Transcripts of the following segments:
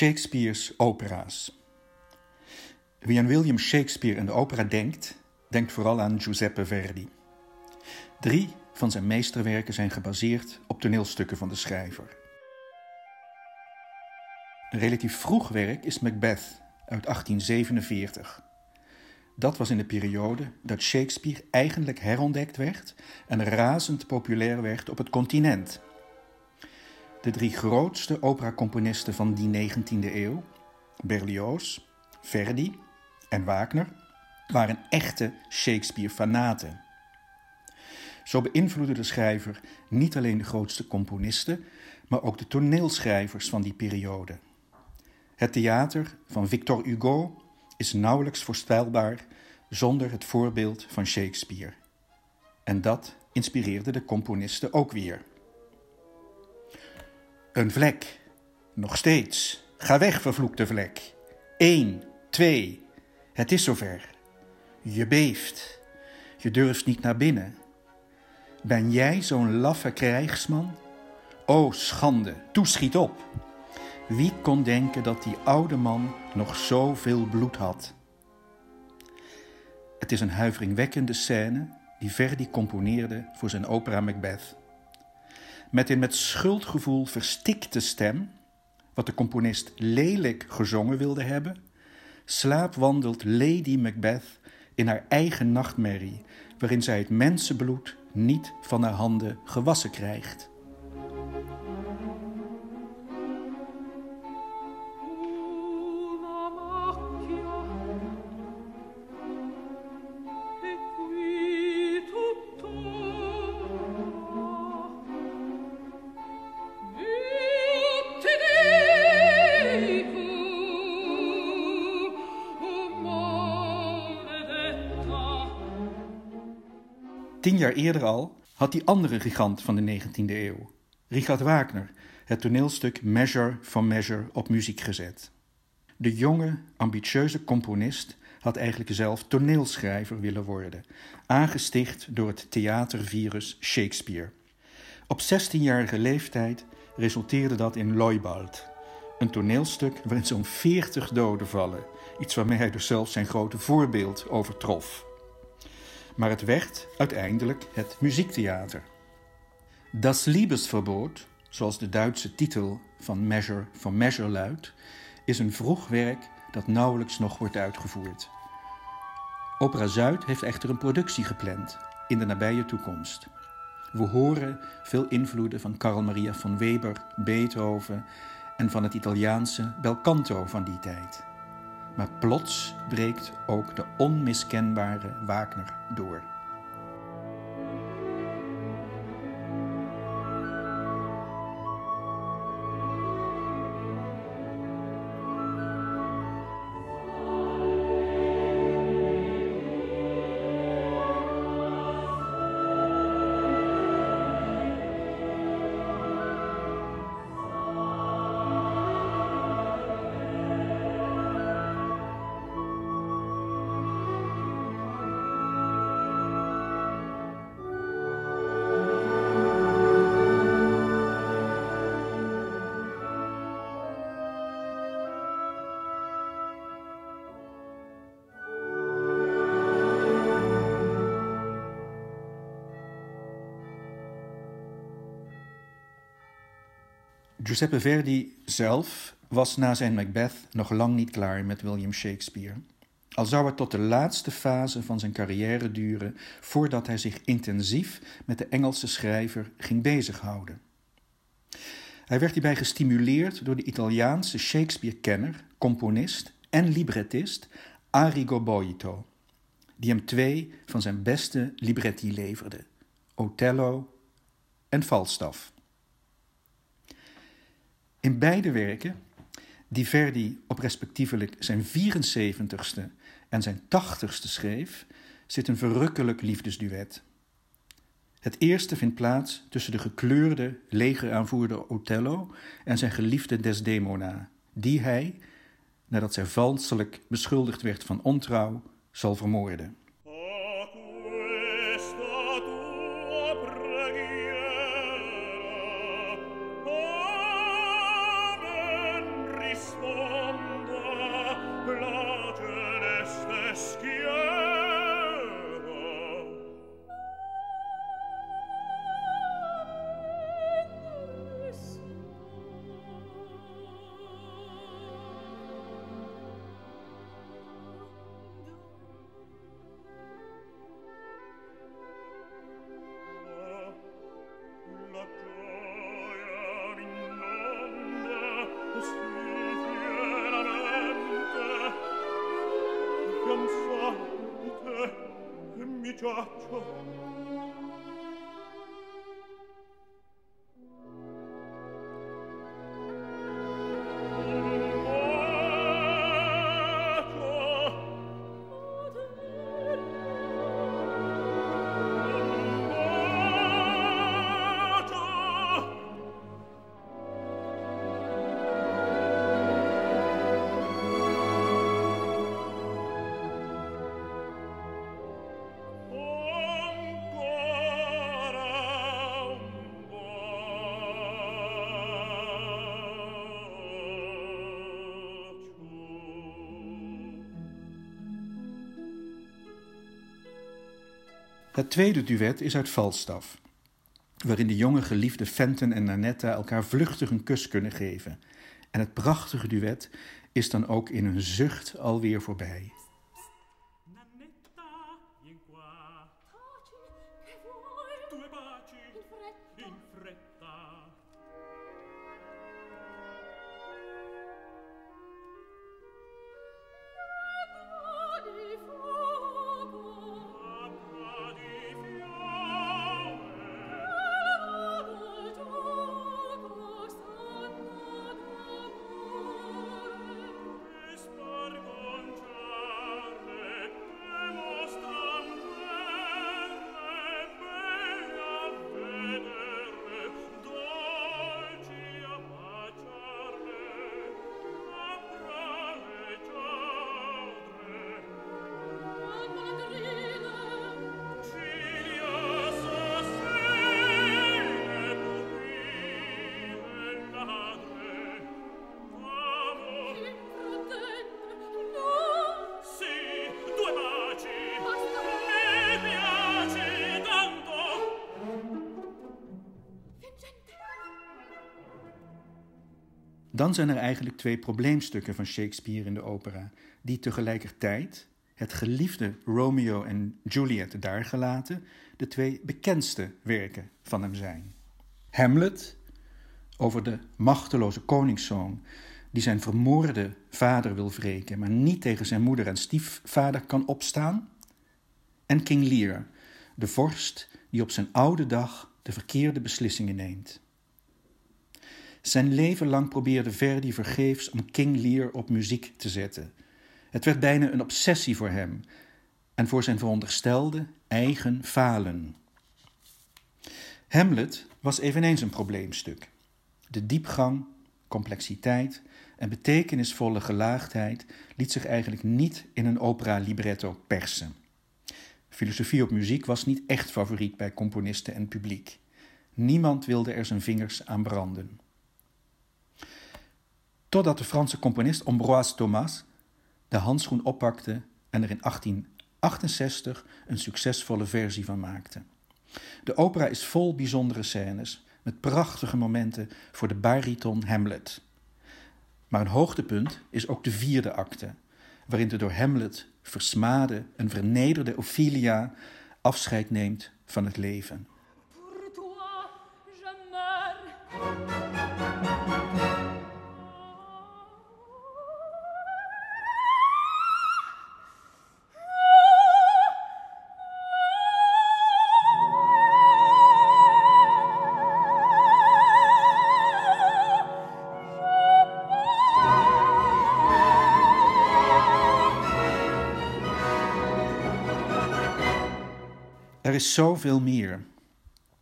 Shakespeare's opera's. Wie aan William Shakespeare en de opera denkt, denkt vooral aan Giuseppe Verdi. Drie van zijn meesterwerken zijn gebaseerd op toneelstukken van de schrijver. Een relatief vroeg werk is Macbeth uit 1847. Dat was in de periode dat Shakespeare eigenlijk herontdekt werd en razend populair werd op het continent. De drie grootste operacomponisten van die 19e eeuw, Berlioz, Verdi en Wagner, waren echte Shakespeare-fanaten. Zo beïnvloedde de schrijver niet alleen de grootste componisten, maar ook de toneelschrijvers van die periode. Het theater van Victor Hugo is nauwelijks voorstelbaar zonder het voorbeeld van Shakespeare. En dat inspireerde de componisten ook weer. Een vlek. Nog steeds. Ga weg, vervloekte vlek. Eén, twee. Het is zover. Je beeft. Je durft niet naar binnen. Ben jij zo'n laffe krijgsman? O schande, toeschiet op. Wie kon denken dat die oude man nog zoveel bloed had? Het is een huiveringwekkende scène die Verdi componeerde voor zijn opera Macbeth. Met een met schuldgevoel verstikte stem, wat de componist lelijk gezongen wilde hebben, slaapwandelt Lady Macbeth in haar eigen nachtmerrie, waarin zij het mensenbloed niet van haar handen gewassen krijgt. Tien jaar eerder al had die andere gigant van de 19e eeuw, Richard Wagner, het toneelstuk Measure for Measure op muziek gezet. De jonge, ambitieuze componist had eigenlijk zelf toneelschrijver willen worden, aangesticht door het theatervirus Shakespeare. Op 16-jarige leeftijd resulteerde dat in Loibald, een toneelstuk waarin zo'n 40 doden vallen, iets waarmee hij dus zelf zijn grote voorbeeld overtrof maar het werd uiteindelijk het muziektheater. Das Liebesverbot, zoals de Duitse titel van Measure for Measure luidt, is een vroeg werk dat nauwelijks nog wordt uitgevoerd. Opera Zuid heeft echter een productie gepland in de nabije toekomst. We horen veel invloeden van Carl Maria van Weber, Beethoven en van het Italiaanse bel canto van die tijd. Maar plots breekt ook de onmiskenbare Wagner door. Giuseppe Verdi zelf was na zijn Macbeth nog lang niet klaar met William Shakespeare. Al zou het tot de laatste fase van zijn carrière duren voordat hij zich intensief met de Engelse schrijver ging bezighouden. Hij werd hierbij gestimuleerd door de Italiaanse Shakespeare-kenner, componist en librettist Arrigo Boito, die hem twee van zijn beste libretti leverde: Othello en Falstaff. In beide werken, die Verdi op respectievelijk zijn 74ste en zijn 80ste schreef, zit een verrukkelijk liefdesduet. Het eerste vindt plaats tussen de gekleurde legeraanvoerder Othello en zijn geliefde Desdemona, die hij, nadat zij valselijk beschuldigd werd van ontrouw, zal vermoorden. mi giaccio Het tweede duet is uit Falstaff, waarin de jonge geliefde Fenton en Nanetta elkaar vluchtig een kus kunnen geven. En het prachtige duet is dan ook in een zucht alweer voorbij. Dan zijn er eigenlijk twee probleemstukken van Shakespeare in de opera, die tegelijkertijd, het geliefde Romeo en Juliet daargelaten, de twee bekendste werken van hem zijn. Hamlet, over de machteloze koningszoon die zijn vermoorde vader wil wreken, maar niet tegen zijn moeder en stiefvader kan opstaan. En King Lear, de vorst die op zijn oude dag de verkeerde beslissingen neemt. Zijn leven lang probeerde Verdi vergeefs om King Lear op muziek te zetten. Het werd bijna een obsessie voor hem en voor zijn veronderstelde eigen falen. Hamlet was eveneens een probleemstuk. De diepgang, complexiteit en betekenisvolle gelaagdheid liet zich eigenlijk niet in een opera libretto persen. Filosofie op muziek was niet echt favoriet bij componisten en publiek. Niemand wilde er zijn vingers aan branden. Totdat de Franse componist Ambroise Thomas de handschoen oppakte en er in 1868 een succesvolle versie van maakte. De opera is vol bijzondere scènes met prachtige momenten voor de bariton Hamlet. Maar een hoogtepunt is ook de vierde acte, waarin de door Hamlet versmade en vernederde Ophelia afscheid neemt van het leven. Is zoveel meer.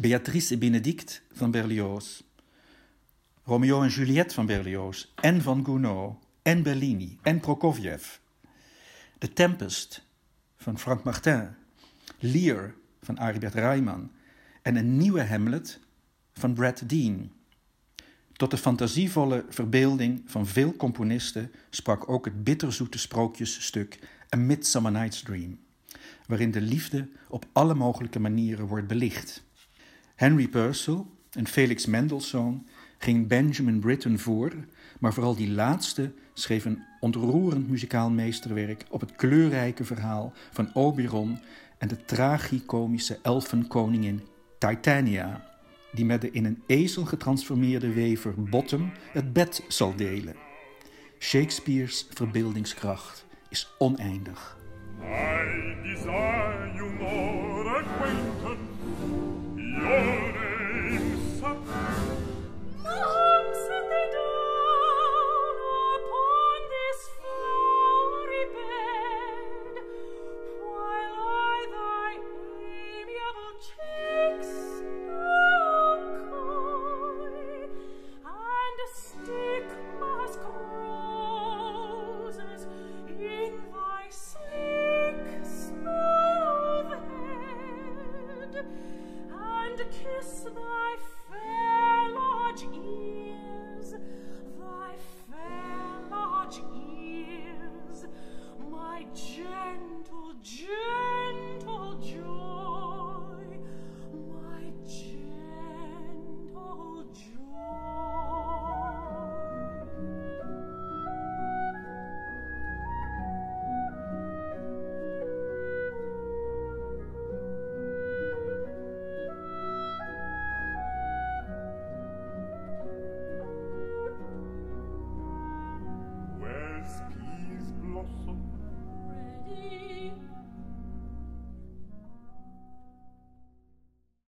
Beatrice et Benedict van Berlioz. Romeo en Juliette van Berlioz. En van Gounod. En Bellini. En Prokofjev. The Tempest van Frank Martin. Lear van Aribert Reimann. En een nieuwe Hamlet van Brad Dean. Tot de fantasievolle verbeelding van veel componisten sprak ook het bitterzoete sprookjesstuk A Midsummer Night's Dream waarin de liefde op alle mogelijke manieren wordt belicht. Henry Purcell en Felix Mendelssohn gingen Benjamin Britten voor, maar vooral die laatste schreef een ontroerend muzikaal meesterwerk op het kleurrijke verhaal van Oberon en de tragicomische elfenkoningin Titania, die met de in een ezel getransformeerde wever Bottom het bed zal delen. Shakespeare's verbeeldingskracht is oneindig. Oh. thy fair large ears